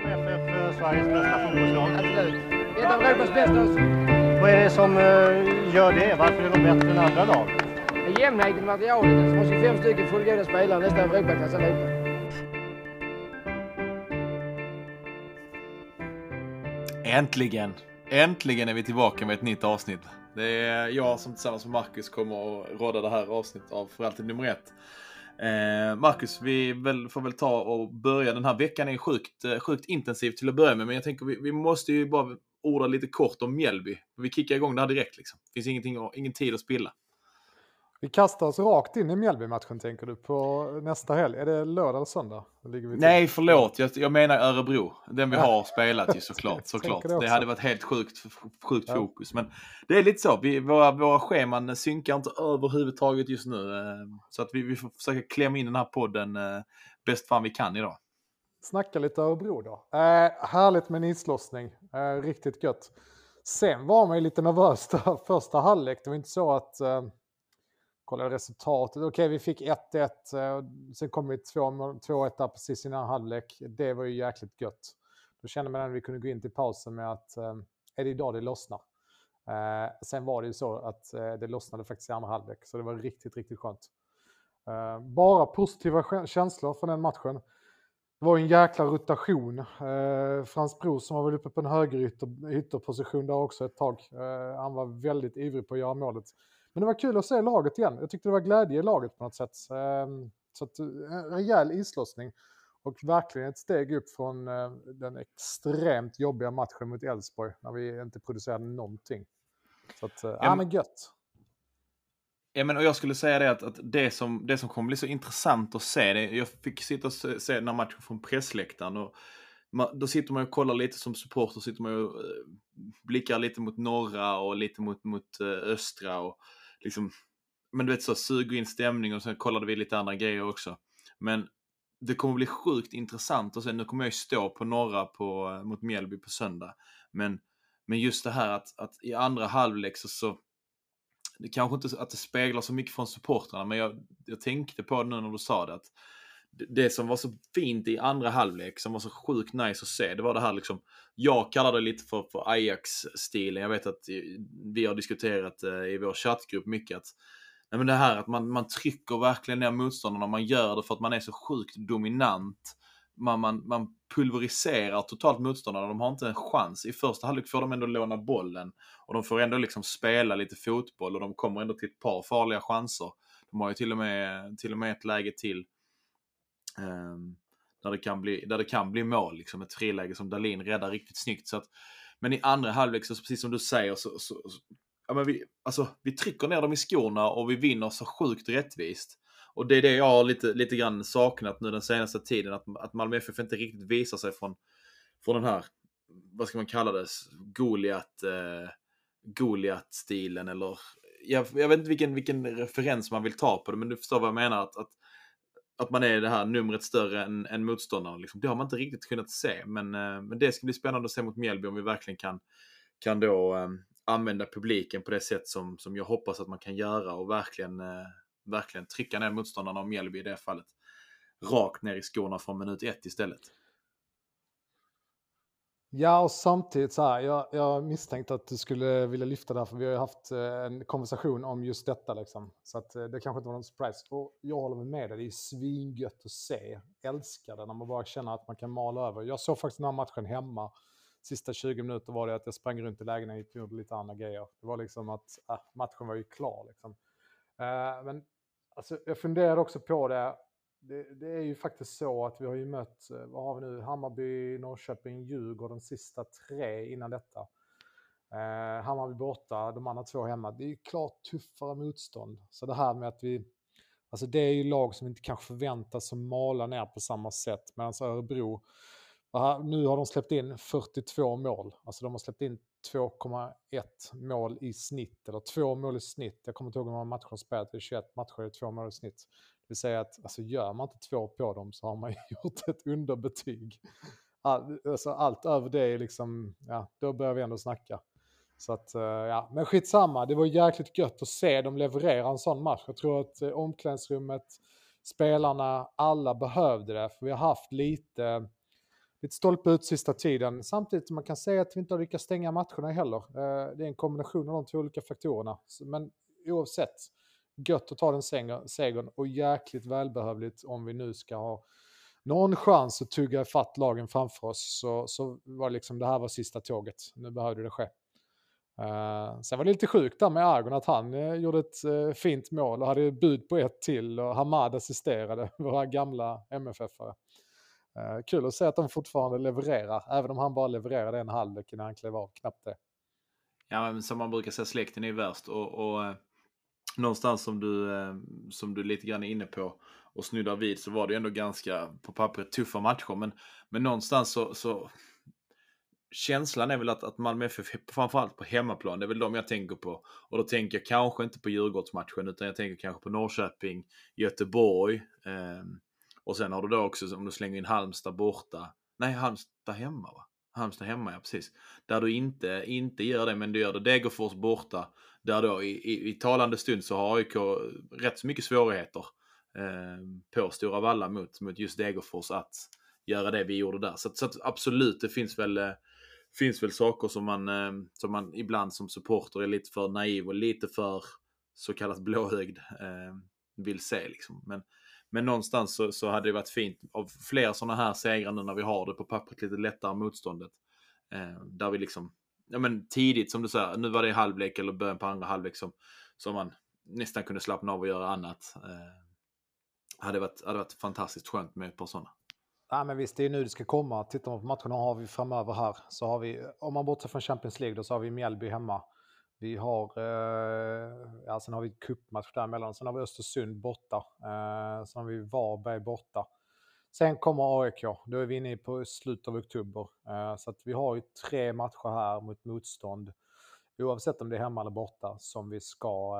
Ingeman FF för Sveriges bästa fotbollslag. Absolut. Ett av Europas bästa. Vad är det som eh, gör det? Varför är de bättre än andra lag? Jämnheten i materialet. Som har 25 stycken fullgoda spelare, nästan Europaklass allihopa. Äntligen! Äntligen är vi tillbaka med ett nytt avsnitt. Det är jag som tillsammans med Marcus kommer att råda det här avsnittet av För alltid nummer ett. Eh, Marcus, vi väl, får väl ta och börja. Den här veckan är sjukt, eh, sjukt intensiv till att börja med, men jag tänker vi, vi måste ju bara orda lite kort om Mjällby. Vi kickar igång det här direkt liksom. Det finns ingenting, ingen tid att spilla. Vi kastar oss rakt in i Mjällby-matchen tänker du på nästa helg. Är det lördag eller söndag? Nej, förlåt. Jag, jag menar Örebro. Den vi har spelat ju såklart. Såklart. det hade varit helt sjukt, sjukt Ja. fokus. Men det är lite så. Vi, våra, våra scheman synkar inte överhuvudtaget just nu. eh, Så att vi, vi får försöka klämma in den här podden eh, bäst fan vi kan idag. Snacka lite Örebro då. Eh, härligt med en islossning. Eh, riktigt gött. Sen var man ju lite nervös där första halvlek. Det var inte så att... Eh, kolla resultatet. Okej, vi fick 1-1. Eh, sen kom vi 2-1 där precis innan halvlek. Det var ju jäkligt gött. Då kände man att vi kunde gå in till pausen med att eh, är det idag det lossnar? Eh, sen var det ju så att eh, det lossnade faktiskt i andra halvlek. Så det var riktigt, riktigt skönt. Eh, bara positiva känslor från den matchen. Det var en jäkla rotation. Eh, Frans Bro som var väl uppe på en högerytter ytterposition där också ett tag. Eh, han var väldigt ivrig på att göra målet. Men det var kul att se laget igen. Jag tyckte det var glädje i laget på något sätt. Eh, så att, eh, en rejäl islossning. Och verkligen ett steg upp från eh, den extremt jobbiga matchen mot Elfsborg när vi inte producerade någonting. Så att, eh, ja men- gött. Ja, men, och jag skulle säga det att, att det, som, det som kommer bli så intressant att se, det, jag fick sitta och se, se den här matchen från pressläktaren. Och man, då sitter man och kollar lite som supporter, sitter man och blickar lite mot norra och lite mot, mot östra. Och liksom, men du vet så, suger in stämning och sen kollade vi lite andra grejer också. Men det kommer bli sjukt intressant och sen nu kommer jag ju stå på norra på, mot Mjällby på söndag. Men, men just det här att, att i andra halvlek så, så det kanske inte att det speglar så mycket från supportrarna, men jag, jag tänkte på det nu när du sa det. Att det, som var så fint i andra halvlek, som var så sjukt nice att se, det var det här liksom, jag kallar det lite för, för Ajax-stilen. Jag vet att vi har diskuterat eh, i vår chattgrupp mycket att nej, men det här att man, man trycker verkligen ner motståndarna, man gör det för att man är så sjukt dominant. Man, man, man pulveriserar totalt motståndarna, de har inte en chans. I första halvlek får de ändå låna bollen och de får ändå liksom spela lite fotboll och de kommer ändå till ett par farliga chanser. De har ju till och med, till och med ett läge till Ehm, där, det kan bli, där det kan bli mål. Liksom ett friläge som Dalin räddar riktigt snyggt. Så att, men i andra halvlek, så precis som du säger, så, så, så ja, men vi, alltså, vi trycker ner dem i skorna och vi vinner så sjukt rättvist. Och det är det jag har lite, lite grann saknat nu den senaste tiden, att, att Malmö FF inte riktigt visar sig från, från den här, vad ska man kalla det, Goliat, eh, Goliat-stilen eller jag, jag vet inte vilken, vilken referens man vill ta på det, men du förstår vad jag menar. Att, att, att man är det här numret större än, än motståndaren. Liksom. Det har man inte riktigt kunnat se, men, eh, men det ska bli spännande att se mot Mjällby om vi verkligen kan, kan då eh, använda publiken på det sätt som, som jag hoppas att man kan göra och verkligen, eh, verkligen trycka ner motståndarna och Mjällby i det fallet. Rakt ner i skorna från minut ett istället. Ja, och samtidigt så här, jag, jag misstänkte att du skulle vilja lyfta det här, för vi har ju haft eh, en konversation om just detta liksom. Så att eh, det kanske inte var någon surprise. Och jag håller med dig, det är svingött att se. Älskar det när man bara känner att man kan mala över. Jag såg faktiskt den här matchen hemma. Sista 20 minuter var det att jag sprang runt i lägenheten och gjorde lite andra grejer. Det var liksom att äh, matchen var ju klar liksom. Eh, men alltså, jag funderade också på det. Det, det är ju faktiskt så att vi har ju mött, eh, vad har vi nu, Hammarby, Norrköping, Djurgården, sista tre innan detta. Eh, Hammarby borta, de andra två hemma. Det är ju klart tuffare motstånd. Så det här med att vi, alltså det är ju lag som inte kanske förväntas som mala ner på samma sätt. Medan Örebro, nu har de släppt in 42 mål. Alltså de har släppt in 2,1 mål i snitt, eller två mål i snitt. Jag kommer inte ihåg hur många matcher de spelat, det är 21 matcher, det är två mål i snitt. Det vill säga att alltså, gör man inte två på dem så har man gjort ett underbetyg. All, alltså, allt över det är liksom, ja, då börjar vi ändå snacka. Så att, eh, ja, men skitsamma, det var jäkligt gött att se dem leverera en sån match. Jag tror att eh, omklädningsrummet, spelarna, alla behövde det. För vi har haft lite, lite stolpe ut sista tiden. Samtidigt som man kan säga att vi inte har lyckats stänga matcherna heller. Eh, det är en kombination av de två olika faktorerna. Men oavsett, gött att ta den segern och jäkligt välbehövligt om vi nu ska ha någon chans att tugga fatt lagen framför oss. Så, så var liksom det här var sista tåget. Nu behövde det ske. Uh, sen var det lite sjukt där med Argon att han uh, gjorde ett uh, fint mål och hade bud på ett till och Hamad assisterade, våra gamla MFF-are. Uh, kul att se att de fortfarande levererar, även om han bara levererade en halvlek innan han klev av, knappt det. Ja, men som man brukar säga, släkten är värst och, och någonstans som du, eh, som du lite grann är inne på och snuddar vid så var det ändå ganska på pappret tuffa matcher. Men, men någonstans så, så känslan är väl att, att Malmö FF, framförallt på hemmaplan, det är väl de jag tänker på. Och då tänker jag kanske inte på Djurgårdsmatchen utan jag tänker kanske på Norrköping, Göteborg. Eh, och sen har du då också, om du slänger in Halmstad borta, nej Halmstad hemma va? Halmstad hemma, ja precis. Där du inte, inte gör det, men du gör det Degerfors borta. Där då i, i, i talande stund så har AIK rätt så mycket svårigheter eh, på Stora Valla mot, mot just Degerfors att göra det vi gjorde där. Så, så absolut, det finns väl eh, finns väl saker som man, eh, som man ibland som supporter är lite för naiv och lite för så kallat blåögd eh, vill se. Liksom. Men, men någonstans så, så hade det varit fint av fler sådana här segrar nu när vi har det på pappret lite lättare motståndet. Eh, där vi liksom, ja men tidigt som du säger, nu var det i halvlek eller början på andra halvlek som, som man nästan kunde slappna av och göra annat. Eh, hade varit, hade varit fantastiskt skönt med ett par sådana. Nej, men visst, det är nu det ska komma. Tittar man på matcherna har vi framöver här så har vi, om man bortser från Champions League, då så har vi Mjällby hemma. Vi har, eh, ja, sen har vi cupmatch däremellan. Sen har vi Östersund borta. Eh, sen har vi Varberg borta. Sen kommer AIK. Då är vi inne på slutet av oktober. Eh, så att vi har ju tre matcher här mot motstånd. Oavsett om det är hemma eller borta som vi ska,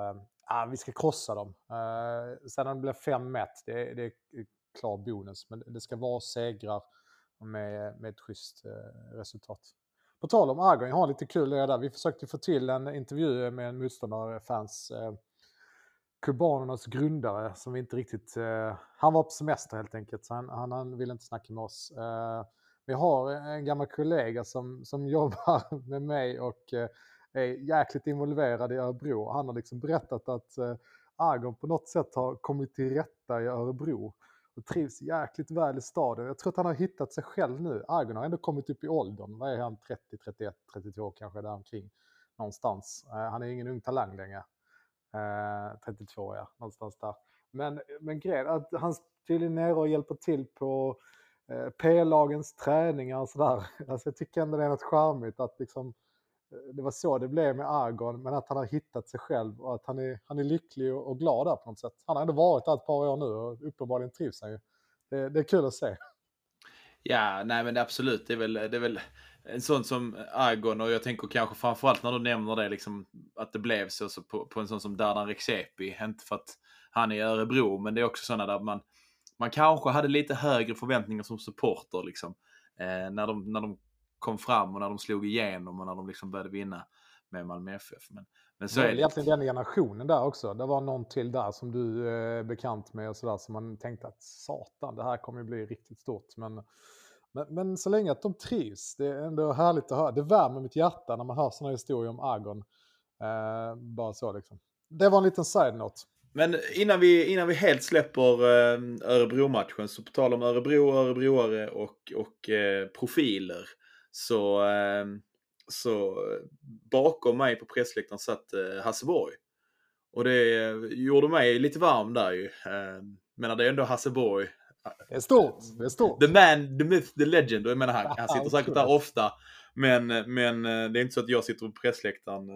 äh, vi ska krossa dem. Eh, sen om det blir 5-1, det, det är klar bonus. Men det ska vara segrar med, med ett schysst resultat. På tal om Argon, jag har lite kul där. Vi försökte få till en intervju med en motståndare, fans, kubanernas grundare som vi inte riktigt... Eh, han var på semester helt enkelt, så han, han, han ville inte snacka med oss. Eh, vi har en gammal kollega som, som jobbar med mig och eh, är jäkligt involverad i Örebro. Han har liksom berättat att eh, Argon på något sätt har kommit till rätta i Örebro och trivs jäkligt väl i staden. Jag tror att han har hittat sig själv nu. Argon har ändå kommit upp i åldern. Vad är han? 30, 31, 32 kanske där omkring någonstans. Eh, han är ingen ung talang längre. Eh, 32 ja, någonstans där. Men, men grejen att han tydligen nere och hjälper till på eh, P-lagens träningar och sådär. Alltså jag tycker ändå det är något charmigt att liksom eh, det var så det blev med Argon, men att han har hittat sig själv och att han är, han är lycklig och, och glad där på något sätt. Han har ändå varit där ett par år nu och uppenbarligen trivs han ju. Det, det är kul att se. Ja, nej men absolut. Det är väl, det är väl en sån som Argon och jag tänker kanske framförallt när du nämner det, liksom, att det blev så, så på, på en sån som Dardan Rexepi. Inte för att han är i Örebro, men det är också sådana där man, man kanske hade lite högre förväntningar som supporter. Liksom, eh, när, de, när de kom fram och när de slog igenom och när de liksom började vinna med Malmö FF. Men, men så det är det egentligen den generationen där också. Det var någon till där som du är eh, bekant med och sådär som man tänkte att satan, det här kommer ju bli riktigt stort. Men, men, men, så länge att de trivs, det är ändå härligt att höra. Det värmer mitt hjärta när man hör sådana historier om Agon. Eh, bara så liksom. Det var en liten side-note. Men innan vi, innan vi helt släpper eh, Örebro-matchen, så på tal om Örebro, Örebroare och, och eh, profiler så, eh, så bakom mig på pressläktaren satt eh, Hasse Borg. Och det eh, gjorde mig lite varm där ju. Eh, men det är ändå Hasse Borg. Det är stort. Det är stort. The man, the myth, the legend. Och jag menar, han, han sitter säkert där ofta. Men, men eh, det är inte så att jag sitter på pressläktaren.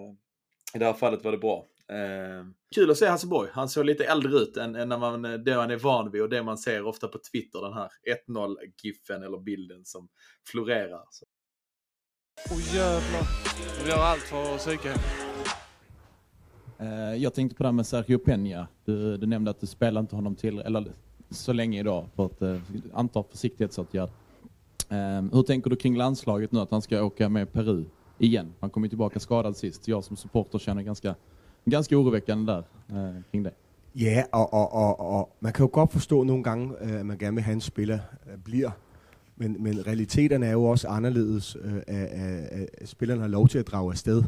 I det här fallet var det bra. Eh, kul att se Hasse Borg. Han såg lite äldre ut än, än när man, det man är van vid och det man ser ofta på Twitter. Den här 1-0-giffen eller bilden som florerar. Så. Åh oh, jävlar. Vi gör allt för att psyka. Jag tänkte på det här med Sergio Peña. Du, du nämnde att du spelar inte honom till, eller så länge idag för att eh, anta försiktighetsåtgärd. Eh, hur tänker du kring landslaget nu att han ska åka med Peru igen? Han kom ju tillbaka skadad sist. Jag som supporter känner ganska, ganska oroväckande där eh, kring det. Ja, och, och, och, och man kan ju godt forstå nogle gange, øh, at man gerne vil have en spiller øh, bliver Men, men realiteten är ju också anderledes, øh, at, at, har lov til at drage afsted.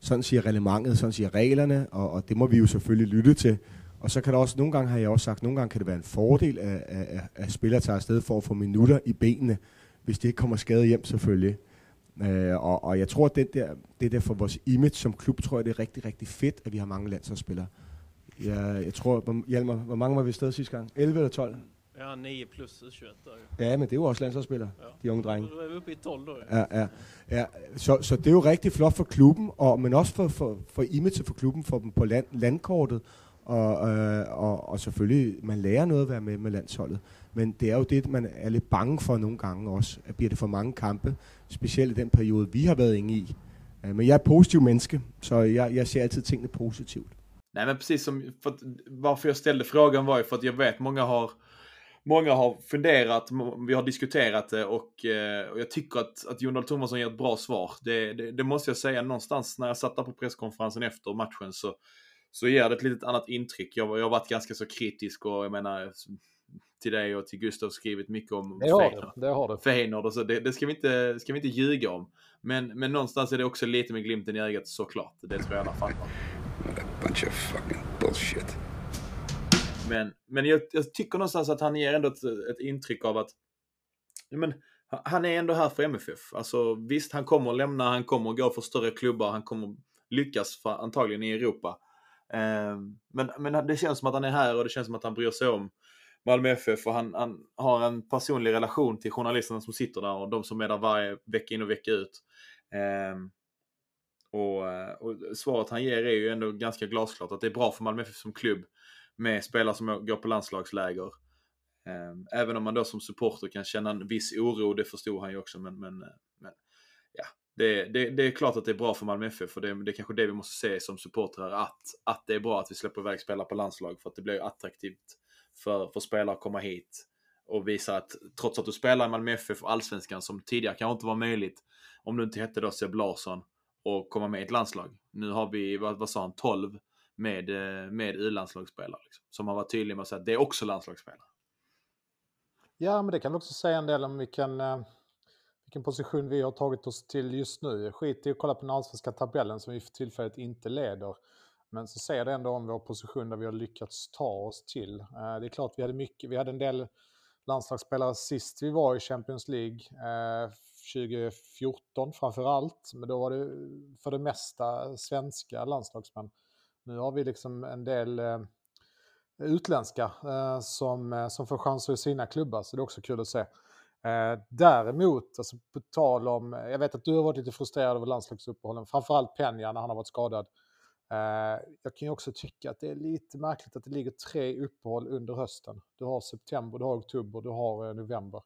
Sådan siger reglementet, sådan siger reglerne, och, och det måste vi ju selvfølgelig lytte till. Og så kan der også, nogle gange har jeg også sagt, nogle gange kan det være en fordel, at, at, at spillere tager afsted for at få minutter i benene, hvis de ikke kommer skadet hjem selvfølgelig. Øh, og, og jeg tror, at det der, det der for vores image som klub, tror jeg, det er rigtig, rigtig fedt, at vi har mange landsholdsspillere. Jeg, jeg tror, hvor, Hjalmar, hvor mange var vi afsted sidste gang? 11 eller 12? Ja, 9 plus 21 då ju. Ja, men det er jo også landsholdsspillere, Ja. de unge drenge. Då är vi uppe i 12 då ju. Ja, ja, ja. Så, så det er jo rigtig flot for klubben, og, men også for, for, for image for klubben, for dem på land, landkortet. Og, øh, og, og selvfølgelig, man lærer noget at være med med landsholdet. Men det er jo det, man er lidt bange for nogle gange også. At bliver det for mange kampe, specielt i den periode, vi har været inde i. Øh, Men jeg er et positiv menneske, så jeg, jeg ser altid tingene positivt. Nej men precis som, för att, varför jag ställde frågan var ju för att jag vet många har Många har funderat, vi har diskuterat det och, eh, och jag tycker att, att Jon Dahl Tomasson ger ett bra svar. Det, det, det måste jag säga någonstans när jag satt där på presskonferensen efter matchen så, så ger det ett litet annat intryck. Jag, jag har varit ganska så kritisk och jag menar till dig och till Gustav skrivit mycket om Det har Feyenoord. det. Det har det. Feyenoord och så, det, det ska, vi inte, ska vi inte ljuga om. Men, men någonstans är det också lite med glimten i ögat såklart. Det tror jag alla fattar. What a bunch of fucking bullshit. Men, men jag, jag tycker någonstans att han ger ändå ett, ett intryck av att men, ha- han är ändå här för MFF. Alltså visst, han kommer att lämna, han kommer att gå för större klubbar, han kommer lyckas för, antagligen i Europa. Ehm, men, men det känns som att han är här och det känns som att han bryr sig om Malmö FF och han, han har en personlig relation till journalisterna som sitter där och de som är där varje vecka in och vecka ut. Ehm, och, eh, och svaret han ger är ju ändå ganska glasklart att det är bra för Malmö FF som klubb med spelare som går på landslagsläger. Ehm, även om man då som supporter kan känna en viss oro, det förstod han ju också, men, men, eh, men det, det, det är klart att det är bra för Malmö FF och det, det är kanske det vi måste se som supportrar, att, att det är bra att vi släpper iväg spelare på landslag för att det blir attraktivt för, för spelare att komma hit och visa att trots att du spelar i Malmö FF och Allsvenskan som tidigare kanske inte var möjligt om du inte hette då Seb Larsson och komma med i ett landslag. Nu har vi, vad, vad sa han, 12 med, eh, med U-landslagsspelare. Liksom, som har varit tydlig med att säga att det är också landslagsspelare. Ja, men det kan också säga en del om vilken, eh, vilken position vi har tagit oss till just nu. Skit i att kolla på den allsvenska tabellen som vi för tillfället inte leder. Men så säger det ändå om vår position där vi har lyckats ta oss till. Eh, Det är klart vi hade mycket, vi hade en del landslagsspelare sist vi var i Champions League. eh, 2014 framför allt, men då var det för det mesta svenska landslagsmän. Nu har vi liksom en del eh, utländska eh, som, eh, som får chanser i sina klubbar, så det är också kul att se. Eh, däremot, alltså på tal om, eh, jag vet att du har varit lite frustrerad över landslagsuppehållen, framförallt Peña när han har varit skadad. Eh, jag kan ju också tycka att det är lite märkligt att det ligger tre uppehåll under hösten. Du har september, du har oktober, du har eh, november.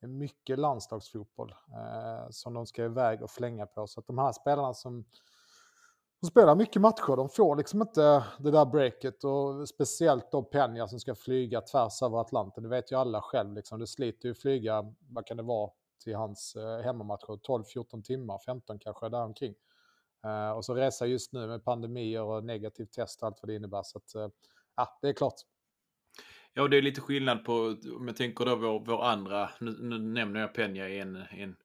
Det är mycket landslagsfotboll eh, som de ska iväg och flänga på. Så att de här spelarna som, de spelar mycket matcher, de får liksom inte det där breaket. Och speciellt då Peña som ska flyga tvärs över Atlanten. Det vet ju alla själv. Liksom. Det sliter ju att flyga, vad kan det vara, till hans eh, hemmamatcher. 12-14 timmar, 15 kanske, däromkring. Eh, och så resa just nu med pandemier och negativt test och allt vad det innebär. Så att, eh, ja, det är klart. Ja, det är lite skillnad på, om jag tänker då vår, vår andra, nu, nu nämner jag Peña i en, en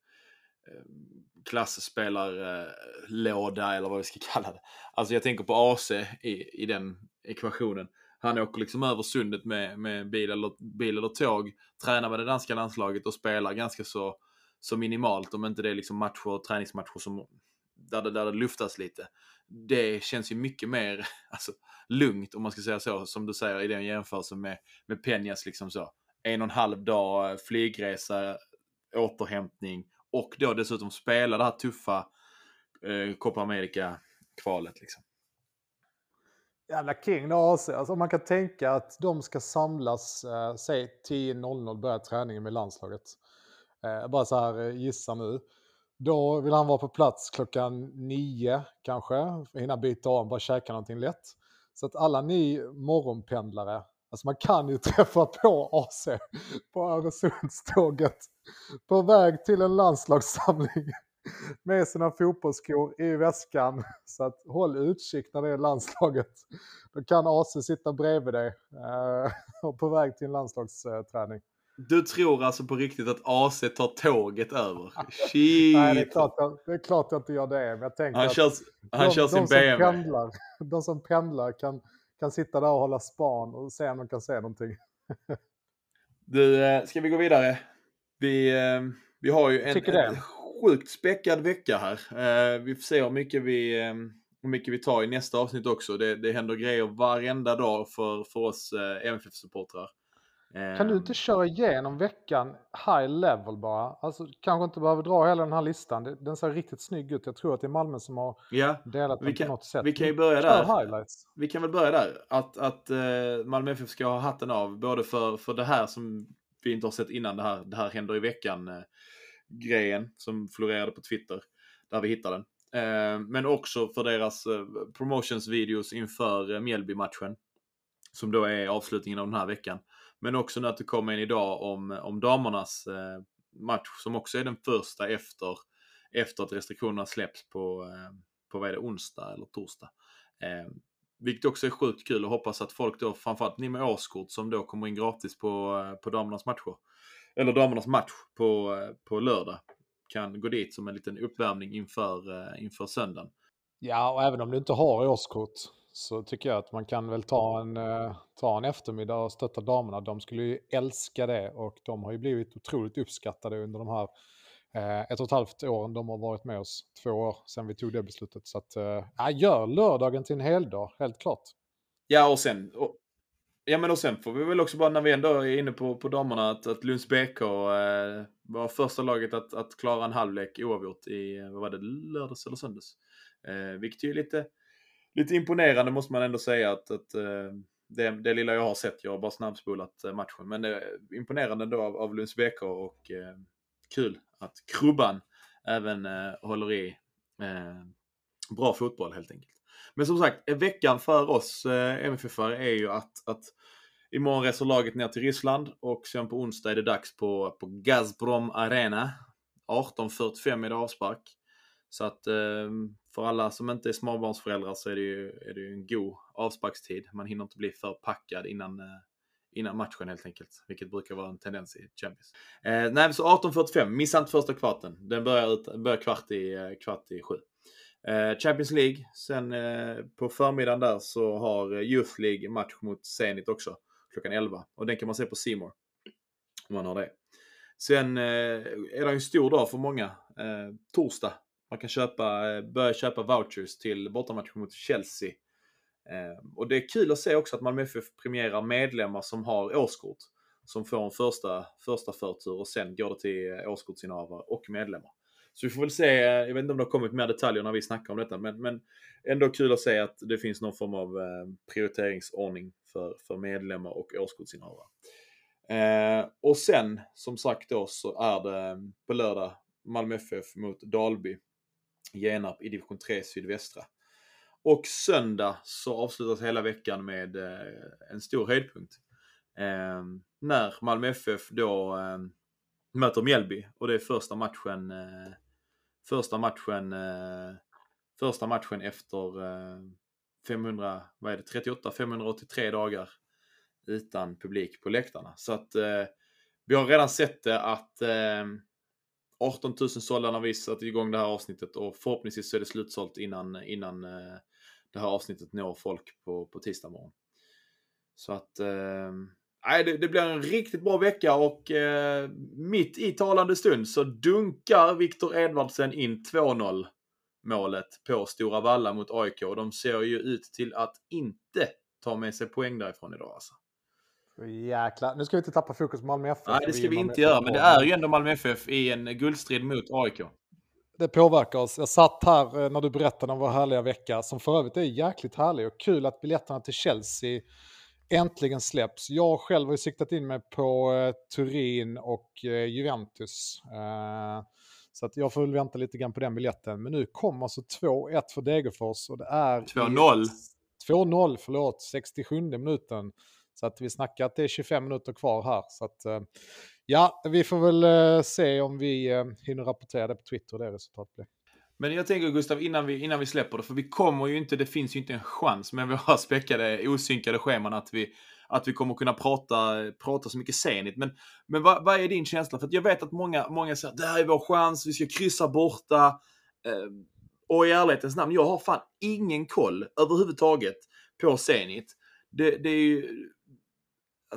Ehm, klassspelarlåda eller vad vi ska kalla det. Alltså jag tänker på AC i, i den ekvationen. Han åker liksom över sundet med, med bil, eller, bil eller tåg, tränar med det danska landslaget och spelar ganska så, så minimalt, om inte det är liksom matcher, träningsmatcher som, där, det, där det luftas lite. Det känns ju mycket mer alltså, lugnt, om man ska säga så, som du säger i den jämförelsen med, med Peñas liksom så. En och en halv dag eh, flygresa, återhämtning och då dessutom spela det här tuffa eh, Copa America-kvalet. Liksom. Jävla king då AC. Alltså man kan tänka att de ska samlas, eh, säg 10.00 börjar träningen med landslaget. Eh, bara så här eh, gissa nu. Då vill han vara på plats klockan nio kanske, hinna byta om, bara käka någonting lätt. Så att alla ni morgonpendlare, alltså man kan ju träffa på AC på Öresundståget på väg till en landslagssamling med sina fotbollsskor i väskan. Så att håll utkik när det är landslaget. Då kan AC sitta bredvid dig eh, och på väg till en landslagsträning. Du tror alltså på riktigt att AC tar tåget över? Shit! Nej, det är, klart, jag- det är klart jag inte gör det. Men jag tänker han att kör, han de, kör sin de, som BMW. pendlar, de som pendlar kan, kan sitta där och hålla span och se om de kan se någonting. Du, eh, ska vi gå vidare? Vi, eh, vi har ju en, en sjukt späckad vecka här. Eh, Vi får se hur mycket vi, hur mycket vi tar i nästa avsnitt också. Det, det händer grejer varenda dag för, för oss MFF-supportrar. Kan du inte köra igenom veckan high level bara? Alltså kanske inte behöver dra hela den här listan. Den ser riktigt snygg ut. Jag tror att det är Malmö som har Ja, delat den kan- på något sätt. vi kan ju börja kör där. highlights. vi kan väl börja där. Att, att eh, Malmö FF ska ha hatten av, både för, för det här som vi inte har sett innan, det här, det här händer i veckan, eh, grejen som florerade på Twitter, där vi hittade den. Eh, men också för deras eh, promotions-videos inför Mjällby-matchen, som då är avslutningen av den här veckan. Men också nu att det kommer en idag om, om damernas eh, match, som också är den första efter, efter att restriktionerna släpps på, eh, på vad är det, onsdag eller torsdag. Eh, vilket också är sjukt kul och hoppas att folk då, framförallt ni med årskort som då kommer in gratis på, eh, på damernas matcher. Eller damernas match på, eh, på lördag. Kan gå dit som en liten uppvärmning inför, eh, inför söndagen. Ja, och även om du inte har årskort så tycker jag att man kan väl ta en, eh, ta en eftermiddag och stötta damerna. De skulle ju älska det och de har ju blivit otroligt uppskattade under de här eh, ett och ett halvt åren de har varit med oss. Två år sedan vi tog det beslutet. Så att, eh, ja, gör lördagen till en heldag, helt klart. Ja, och sen, och, ja, men och sen får vi väl också bara när vi ändå är inne på, på damerna att, att Lunds BK eh, var första laget att, att klara en halvlek oavgjort i, vad var det, lördags eller söndags. Eh, vilket ju är lite, lite imponerande måste man ändå säga att, att eh, det, det lilla jag har sett, jag har bara snabbspolat eh, matchen, men det är imponerande ändå av, av Lunds BK och eh, kul att Krubban även eh, håller i eh, bra fotboll helt enkelt. Men som sagt, veckan för oss eh, MFF-are är ju att, att imorgon reser laget ner till Ryssland och sen på onsdag är det dags på, på Gazprom Arena. 18.45 är det avspark. Så att ehm, för alla som inte är småbarnsföräldrar så är det ju, är det ju en god avsparkstid. Man hinner inte bli för packad innan, eh, innan matchen helt enkelt. Vilket brukar vara en tendens i Champions. Eh, nej, så 18.45, missa inte första kvarten. Den börjar, ut, börjar kvart, i, eh, kvart i sju. Eh, Champions League, sen eh, på förmiddagen där så har eh, Youth League match mot Zenit också. Klockan 11. Och den kan man se på Simor Om man har det. Sen eh, är det en stor dag för många. Eh, torsdag. Man kan köpa, eh, börja köpa vouchers till bortamatchen mot Chelsea. Eh, och det är kul att se också att Malmö FF premierar medlemmar som har årskort. Som får en första, första förtur och sen går det till eh, årskortsinnehavare och medlemmar. Så vi får väl se, jag vet inte om det har kommit mer detaljer när vi snackar om detta, men, men ändå kul att se att det finns någon form av prioriteringsordning för, för medlemmar och årskortsinnehavare. Eh, och sen, som sagt då, så är det på lördag Malmö FF mot Dalby, Genarp i division 3 sydvästra. Och söndag så avslutas hela veckan med eh, en stor höjdpunkt. Eh, när Malmö FF då eh, möter Mjällby och det är första matchen eh, första matchen eh, första matchen efter eh, 500, vad är det, 38, 583 dagar utan publik på läktarna. Så att eh, vi har redan sett det att eh, 18 000 sålda när vi satte igång det här avsnittet och förhoppningsvis så är det slutsålt innan, innan eh, det här avsnittet når folk på, på tisdag morgon. Så att eh, Nej, det, det blir en riktigt bra vecka och eh, mitt i talande stund så dunkar Viktor Edvardsen in 2-0 målet på Stora Valla mot AIK. Och de ser ju ut till att inte ta med sig poäng därifrån idag alltså. Jäklar, nu ska vi inte tappa fokus på Malmö FF. Nej, det ska vi Malmö inte göra, men det är ju ändå Malmö FF i en guldstrid mot AIK. Det påverkar oss. Jag satt här eh, när du berättade om vår härliga vecka, som för övrigt är jäkligt härlig och kul att biljetterna till Chelsea äntligen släpps. Jag själv har ju siktat in mig på eh, Turin och eh, Juventus. Så att jag får väl vänta lite grann på den biljetten. Men nu kommer alltså 2-1 för Degerfors och det är... i- 2-0. 2-0, förlåt, 67 minuten. Så att vi snackar att det är 25 minuter kvar här. Så att, eh, ja, vi får väl eh, se om vi eh, hinner rapportera det på Twitter det resultatet blir. Men jag tänker Gustav, innan vi, innan vi släpper det, för vi kommer ju inte, det finns ju inte en chans med våra späckade, osynkade scheman att vi, att vi kommer kunna prata, prata så mycket Zenit. Men, men vad, vad är din känsla? För att jag vet att många, många säger att det här är vår chans, vi ska kryssa borta. Och i ärlighetens namn, jag har fan ingen koll överhuvudtaget på Zenit. Det, det är ju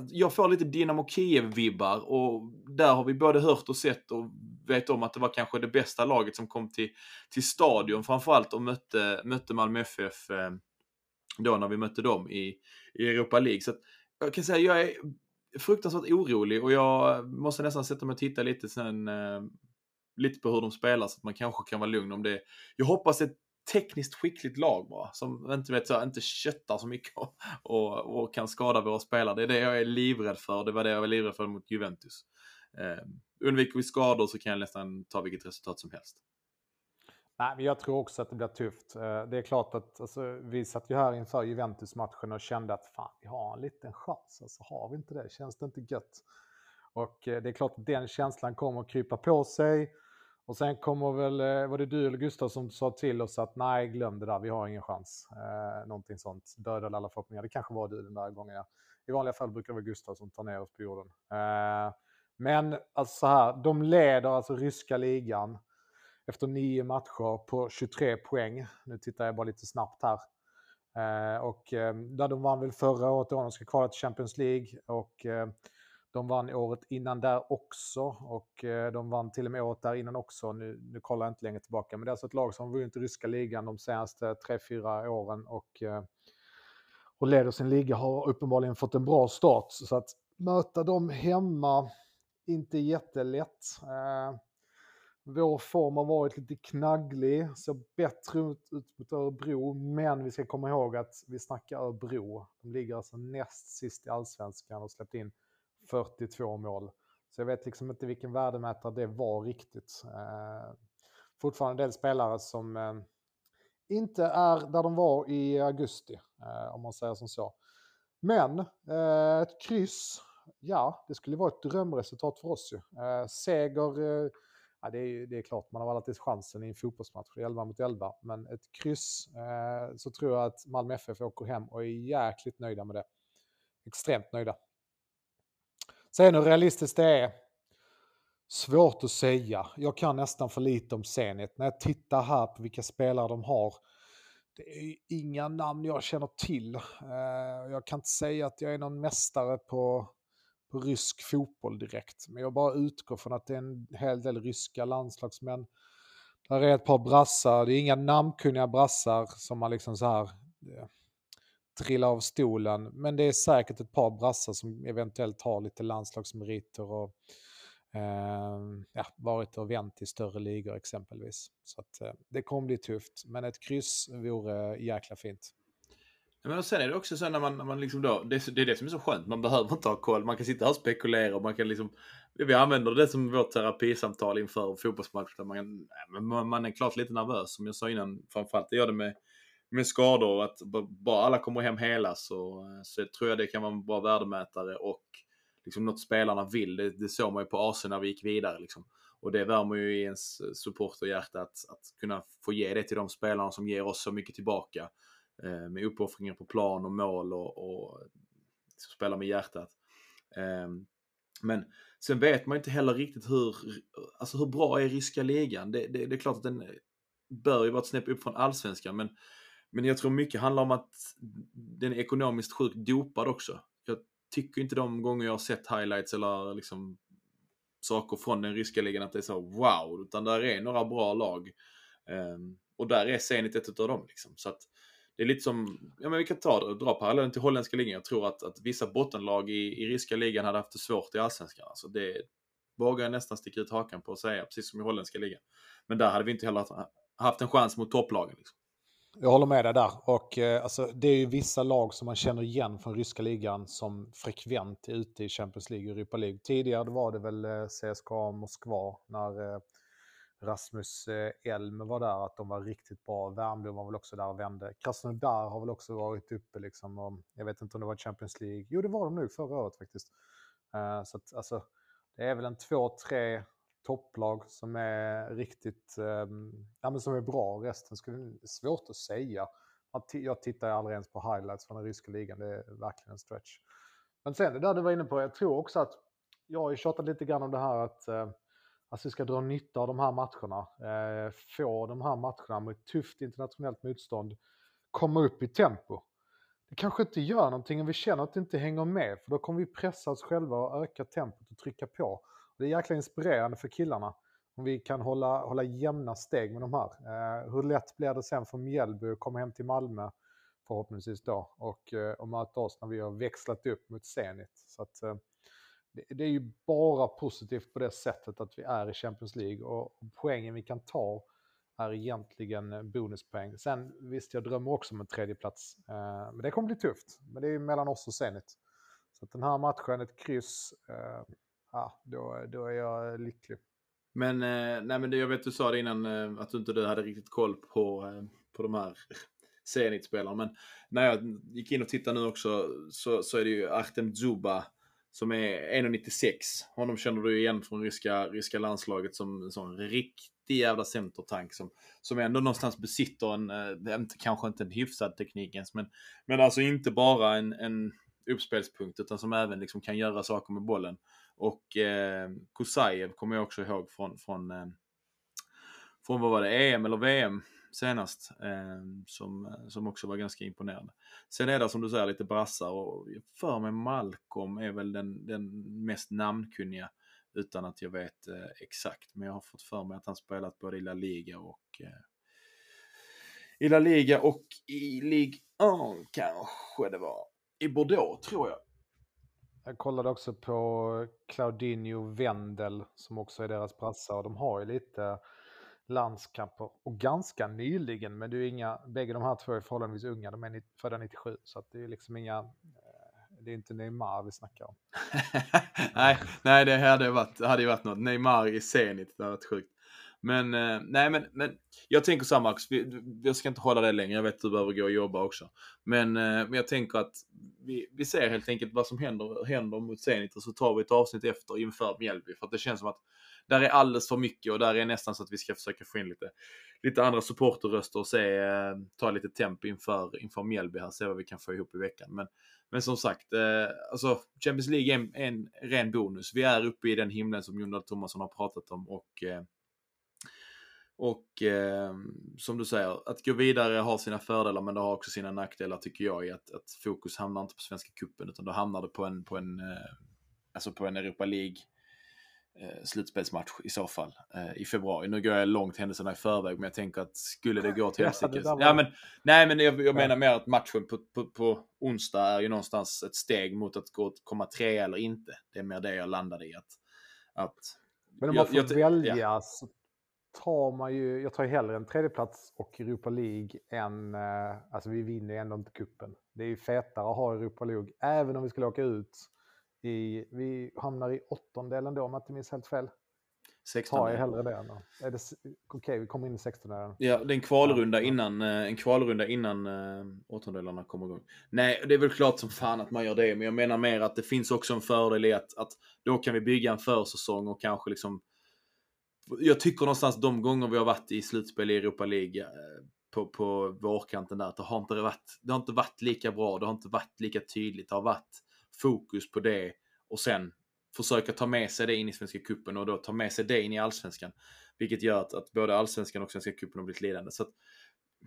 jag får lite Dynamo Kiev-vibbar och där har vi både hört och sett och vet om att det var kanske det bästa laget som kom till, till stadion framförallt och mötte, mötte Malmö FF eh, då när vi mötte dem i, i Europa League. Så att, jag kan säga jag är fruktansvärt orolig och jag måste nästan sätta mig och titta lite sen eh, lite på hur de spelar så att man kanske kan vara lugn om det. Jag hoppas ett tekniskt skickligt lag bara, som inte, vet, så, inte köttar så mycket och, och, och, kan skada våra spelare. Det är det jag är livrädd för. Det var det jag var livrädd för mot Juventus. Eh, undviker vi skador så kan jag nästan ta vilket resultat som helst. Nej, men jag tror också att det blir tufft. Eh, det är klart att alltså, vi satt ju här inför Juventus-matchen och kände att fan, vi har en liten chans. Alltså, har vi inte det känns det inte gött. Och eh, det är klart att den känslan kommer att krypa på sig. Och sen kommer väl, eh, var det du eller Gustav som sa till oss att nej, glöm det där, vi har ingen chans. Eh, någonting sånt, dödade alla förhoppningar. Det kanske var du den där gången. Ja. I vanliga fall brukar det vara Gustav som tar ner oss på jorden. Eh, men alltså så här, de leder alltså ryska ligan efter nio matcher på 23 poäng. Nu tittar jag bara lite snabbt här. Eh, och eh, där de vann väl förra året då, de ska kvala till Champions League. Och eh, de vann året innan där också och eh, de vann till och med året där innan också. Nu, nu kollar jag inte längre tillbaka, men det är alltså ett lag som vunnit ryska ligan de senaste 3-4 åren och, eh, och leder sin liga har uppenbarligen fått en bra start. Så att möta dem hemma, inte jättelätt. Eh, vår form har varit lite knagglig, ser bättre ut, ut mot Örebro, men vi ska komma ihåg att vi snackar Örebro. De ligger alltså näst sist i allsvenskan och släppt in 42 mål. Så jag vet liksom inte vilken värdemätare det var riktigt. Eh, fortfarande en del spelare som eh, inte är där de var i augusti, eh, om man säger som så. Men eh, ett kryss, ja, det skulle vara ett drömresultat för oss ju. Eh, seger, eh, ja, det, är, det är klart, man har alltid chansen i en fotbollsmatch, 11 mot 11. Men ett kryss eh, så tror jag att Malmö FF åker hem och är jäkligt nöjda med det. Extremt nöjda. Sen hur realistiskt det är, svårt att säga. Jag kan nästan för lite om Zenit. När jag tittar här på vilka spelare de har, det är inga namn jag känner till. Eh, jag kan inte säga att jag är någon mästare på, på rysk fotboll direkt, men jag bara utgår från att det är en hel del ryska landslagsmän. Där är ett par brassar, det är inga namnkunniga brassar som man liksom så här eh, trilla av stolen. Men det är säkert ett par brassar som eventuellt har lite landslagsmeriter och eh, ja, varit och vänt i större ligor exempelvis. Så att, eh, det kommer bli tufft, men ett kryss vore jäkla fint. Men sen är det också så när man, när man liksom då, det, är, det är det som är så skönt, man behöver inte ha koll, man kan sitta här och spekulera och man kan liksom, vi använder det som vårt terapisamtal inför fotbollsmatch, man, man, man är klart lite nervös, som jag sa innan, framförallt det gör det med med skador, att bara alla kommer hem hela så, eh, så tror jag det kan vara en bra värdemätare och liksom något spelarna vill. Det, det såg man ju på AC när vi gick vidare. Liksom. Och det värmer ju i ens eh, supporterhjärta att, att kunna få ge det till de spelarna som ger oss så mycket tillbaka. Eh, med uppoffringar på plan och mål och, och spelar med hjärtat. Eh, men sen vet man inte heller riktigt hur, alltså hur bra är ryska ligan? Det, det, det är klart att den bör ju vara ett snäpp upp från allsvenskan, men men jag tror mycket handlar om att den är ekonomiskt sjukt dopad också. Jag tycker inte de gånger jag har sett highlights eller liksom saker från den ryska ligan att det är så wow, utan där är några bra lag. Um, och där är Zenit ett av dem. Liksom. Så att det är lite som, ja men vi kan ta, dra parallellen till holländska ligan. Jag tror att, att vissa bottenlag i, i ryska ligan hade haft det svårt i allsvenskan. Alltså det vågar jag nästan sticka ut hakan på att säga, precis som i holländska ligan. Men där hade vi inte heller haft en chans mot topplagen. Liksom. Jag håller med dig där. Och, eh, alltså, det är ju vissa lag som man känner igen från ryska ligan som frekvent är ute i Champions League och Europa League. Tidigare var det väl eh, CSKA Moskva när eh, Rasmus eh, Elm var där, att de var riktigt bra. Värmdö var väl också där och vände. Krasnodar har väl också varit uppe liksom. Och jag vet inte om det var Champions League. Jo, det var de nog förra året faktiskt. Eh, så att, alltså, det är väl en två, tre topplag som är riktigt ehm, ja, men som är bra. Resten skulle svårt att säga. Jag tittar aldrig ens på highlights från den ryska ligan. Det är verkligen en stretch. Men sen det där du var inne på, jag tror också att jag har ju tjatat lite grann om det här att, eh, att vi ska dra nytta av de här matcherna. Eh, få de här matcherna med tufft internationellt motstånd komma upp i tempo. Det kanske inte gör någonting om vi känner att det inte hänger med, för då kommer vi pressa oss själva och öka tempot och trycka på. Det är jäkla inspirerande för killarna om vi kan hålla, hålla jämna steg med de här. Eh, hur lätt blir det sen för Mjällby att komma hem till Malmö förhoppningsvis då och, eh, och möta oss när vi har växlat upp mot Zenit. Så att, eh, det, det är ju bara positivt på det sättet att vi är i Champions League och, och poängen vi kan ta är egentligen eh, bonuspoäng. Sen visst, jag drömmer också om en tredjeplats. Eh, men det kommer bli tufft. Men det är mellan oss och Zenit. Så att den här matchen, ett kryss, eh, ja, då, då är jag lycklig. Men, eh, nej, men jag vet du sa det innan eh, att du inte du hade riktigt koll på, eh, på de här Zenit-spelarna. Men när jag gick in och tittade nu också så, så är det ju Artem Dzuba som är 1,96. Honom känner du igen från ryska, ryska landslaget som en sån riktig jävla centertank som, som ändå någonstans besitter en, eh, en, kanske inte en hyfsad teknik ens, men, men alltså inte bara en, en uppspelspunkt utan som även liksom kan göra saker med bollen. Och eh, Kusajev kommer jag också ihåg från, från, eh, från vad var det, EM eller VM senast. Eh, som, som också var ganska imponerande. Sen är det som du säger lite brassar och för mig Malcolm är väl den, den mest namnkunniga utan att jag vet eh, exakt. Men jag har fått för mig att han spelat både i La Liga och eh, i La Liga och i Ligue 1 kanske det var. I Bordeaux tror jag. Jag kollade också på Claudinho Wendel som också är deras brassa och de har ju lite landskamper och ganska nyligen men det är inga, bägge de här två är förhållandevis unga, de är födda 97 så att det är liksom inga, eh, det är inte Neymar vi snackar om. nej, nej, det hade varit, hade ju varit något. Neymar i Zenit, det hade varit sjukt. Men, eh, nej men, men jag tänker så här Max, vi, jag ska inte hålla det längre, jag vet att du behöver gå och jobba också. Men, eh, men jag tänker att vi, vi ser helt enkelt vad som händer, händer mot Zenit och så tar vi ett avsnitt efter inför Mjällby. För att det känns som att där är alldeles för mycket och där är nästan så att vi ska försöka få in lite, lite andra supporterröster och se, eh, ta lite temp inför, inför Mjällby här, se vad vi kan få ihop i veckan. Men, men som sagt, eh, alltså Champions League är en, en ren bonus. Vi är uppe i den himlen som Jon Dahl Tomasson har pratat om och eh, och eh, som du säger, att gå vidare har sina fördelar men det har också sina nackdelar tycker jag i att, att fokus hamnar inte på Svenska Cupen utan då hamnar det på en, på en, eh, alltså på en Europa League eh, slutspelsmatch i så fall eh, i februari. Nu går jag långt händelserna i förväg men jag tänker att skulle det gå till Ja, helsike. var- Ja, men, nej men jag, jag Ja. menar mer att matchen på, på, på onsdag är ju någonstans ett steg mot att gå, komma tre eller inte. Det är mer det jag landade i. att, att Men om Jag- man får jag ty- välja så tar man ju, jag tar ju hellre en tredjeplats och Europa League än, eh, alltså vi vinner ju ändå inte kuppen. Det är ju fetare att ha Europa League, även om vi skulle åka ut i, vi hamnar i åttondelen då om jag inte minns helt fel. 16 Tar jag hellre det. S- Okej, vi kommer in i 16 Ja, det är en kvalrunda innan, eh, en kvalrunda innan eh, åttondelarna kommer igång. Nej, det är väl klart som fan att man gör det, men jag menar mer att det finns också en fördel i att, att då kan vi bygga en försäsong och kanske liksom... Jag tycker någonstans de gånger vi har varit i slutspel i Europa League eh, på, på vårkanten där, att det har, inte varit, det har inte varit lika bra, det har inte varit lika tydligt, det har varit fokus på det och sen försöka ta med sig det in i Svenska Cupen och då ta med sig det in i Allsvenskan. Vilket gör att, att både Allsvenskan och Svenska Cupen har blivit lidande. Så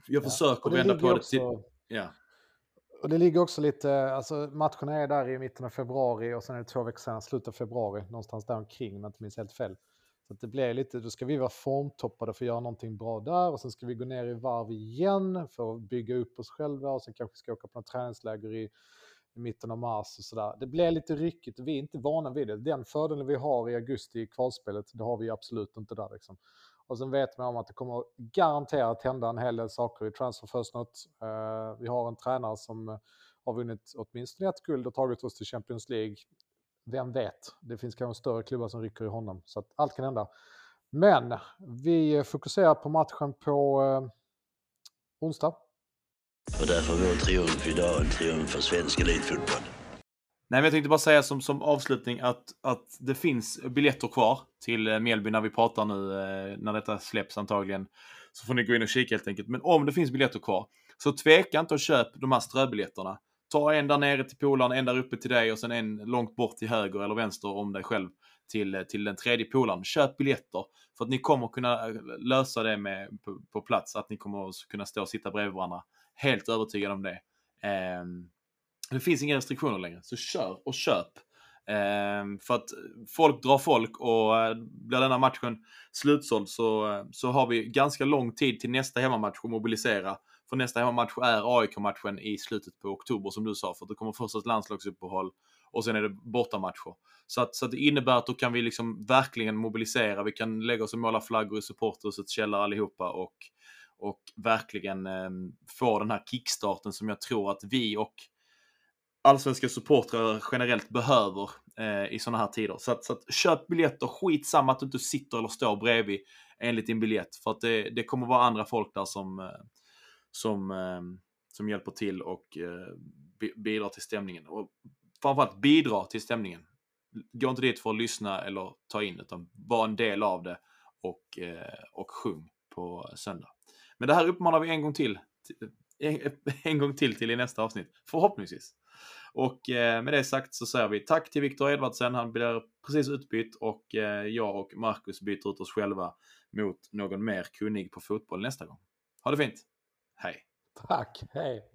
jag Ja. försöker vända på det till... Ja. Och det ligger också lite, alltså matcherna är där i mitten av februari och sen är det två veckor senare, slutet av februari, någonstans där omkring om jag inte minns helt fel. Så att det blir lite, då ska vi vara formtoppade för att göra någonting bra där och sen ska vi gå ner i varv igen för att bygga upp oss själva och sen kanske vi ska åka på något träningsläger i, i mitten av mars och sådär. Det blir lite ryckigt och vi är inte vana vid det. Den fördelen vi har i augusti i kvalspelet, det har vi absolut inte där liksom. Och sen vet man om att det kommer garanterat hända en hel del saker i transferfönstret. Uh, eh, vi har en tränare som eh, har vunnit åtminstone ett guld och tagit oss till Champions League. Vem vet? Det finns kanske större klubbar som rycker i honom. Så att allt kan hända. Men vi fokuserar på matchen på eh, onsdag. Och därför är vår triumf idag en triumf för svensk elitfotboll. Nej, men jag tänkte bara säga som, som avslutning att, att det finns biljetter kvar till eh, Mjällby när vi pratar nu, eh, när detta släpps antagligen. Så får ni gå in och kika helt enkelt. Men om det finns biljetter kvar, så tveka inte att köpa de här ströbiljetterna ta en där nere till polaren, en där uppe till dig och sen en långt bort till höger eller vänster om dig själv till, till den tredje polaren. Köp biljetter för att ni kommer kunna eh, lösa det med, på, på plats. Att ni kommer kunna stå och sitta bredvid varandra. Helt övertygad om det. Eh, det finns inga restriktioner längre, så kör och köp. Eh, för att folk drar folk och eh, blir denna matchen slutsåld så, eh, så har vi ganska lång tid till nästa hemmamatch att mobilisera. För nästa hemmamatch är AIK-matchen i slutet på oktober som du sa, för det kommer först ett landslagsuppehåll och sen är det bortamatcher. Så, att, så att det innebär att då kan vi liksom verkligen mobilisera, vi kan lägga oss och måla flaggor i supporthusets källare allihopa och, och verkligen eh, få den här kickstarten som jag tror att vi och allsvenska supportrar generellt behöver eh, i sådana här tider. Så, att, så att köp biljetter, skitsamma att du inte sitter eller står bredvid enligt din biljett. För att det, det kommer vara andra folk där som, eh, som, eh, som hjälper till och eh, bidrar till stämningen. Och framförallt bidra till stämningen. Gå inte dit för att lyssna eller ta in, utan var en del av det och, eh, och sjung på söndag. Men det här uppmanar vi en gång till. Eh, en, en gång till till i nästa avsnitt, förhoppningsvis. Och eh, med det sagt så säger vi tack till Viktor Edvardsen. Han blir precis utbytt och eh, jag och Marcus byter ut oss själva mot någon mer kunnig på fotboll nästa gång. Ha det fint. Hej! Tack, hej.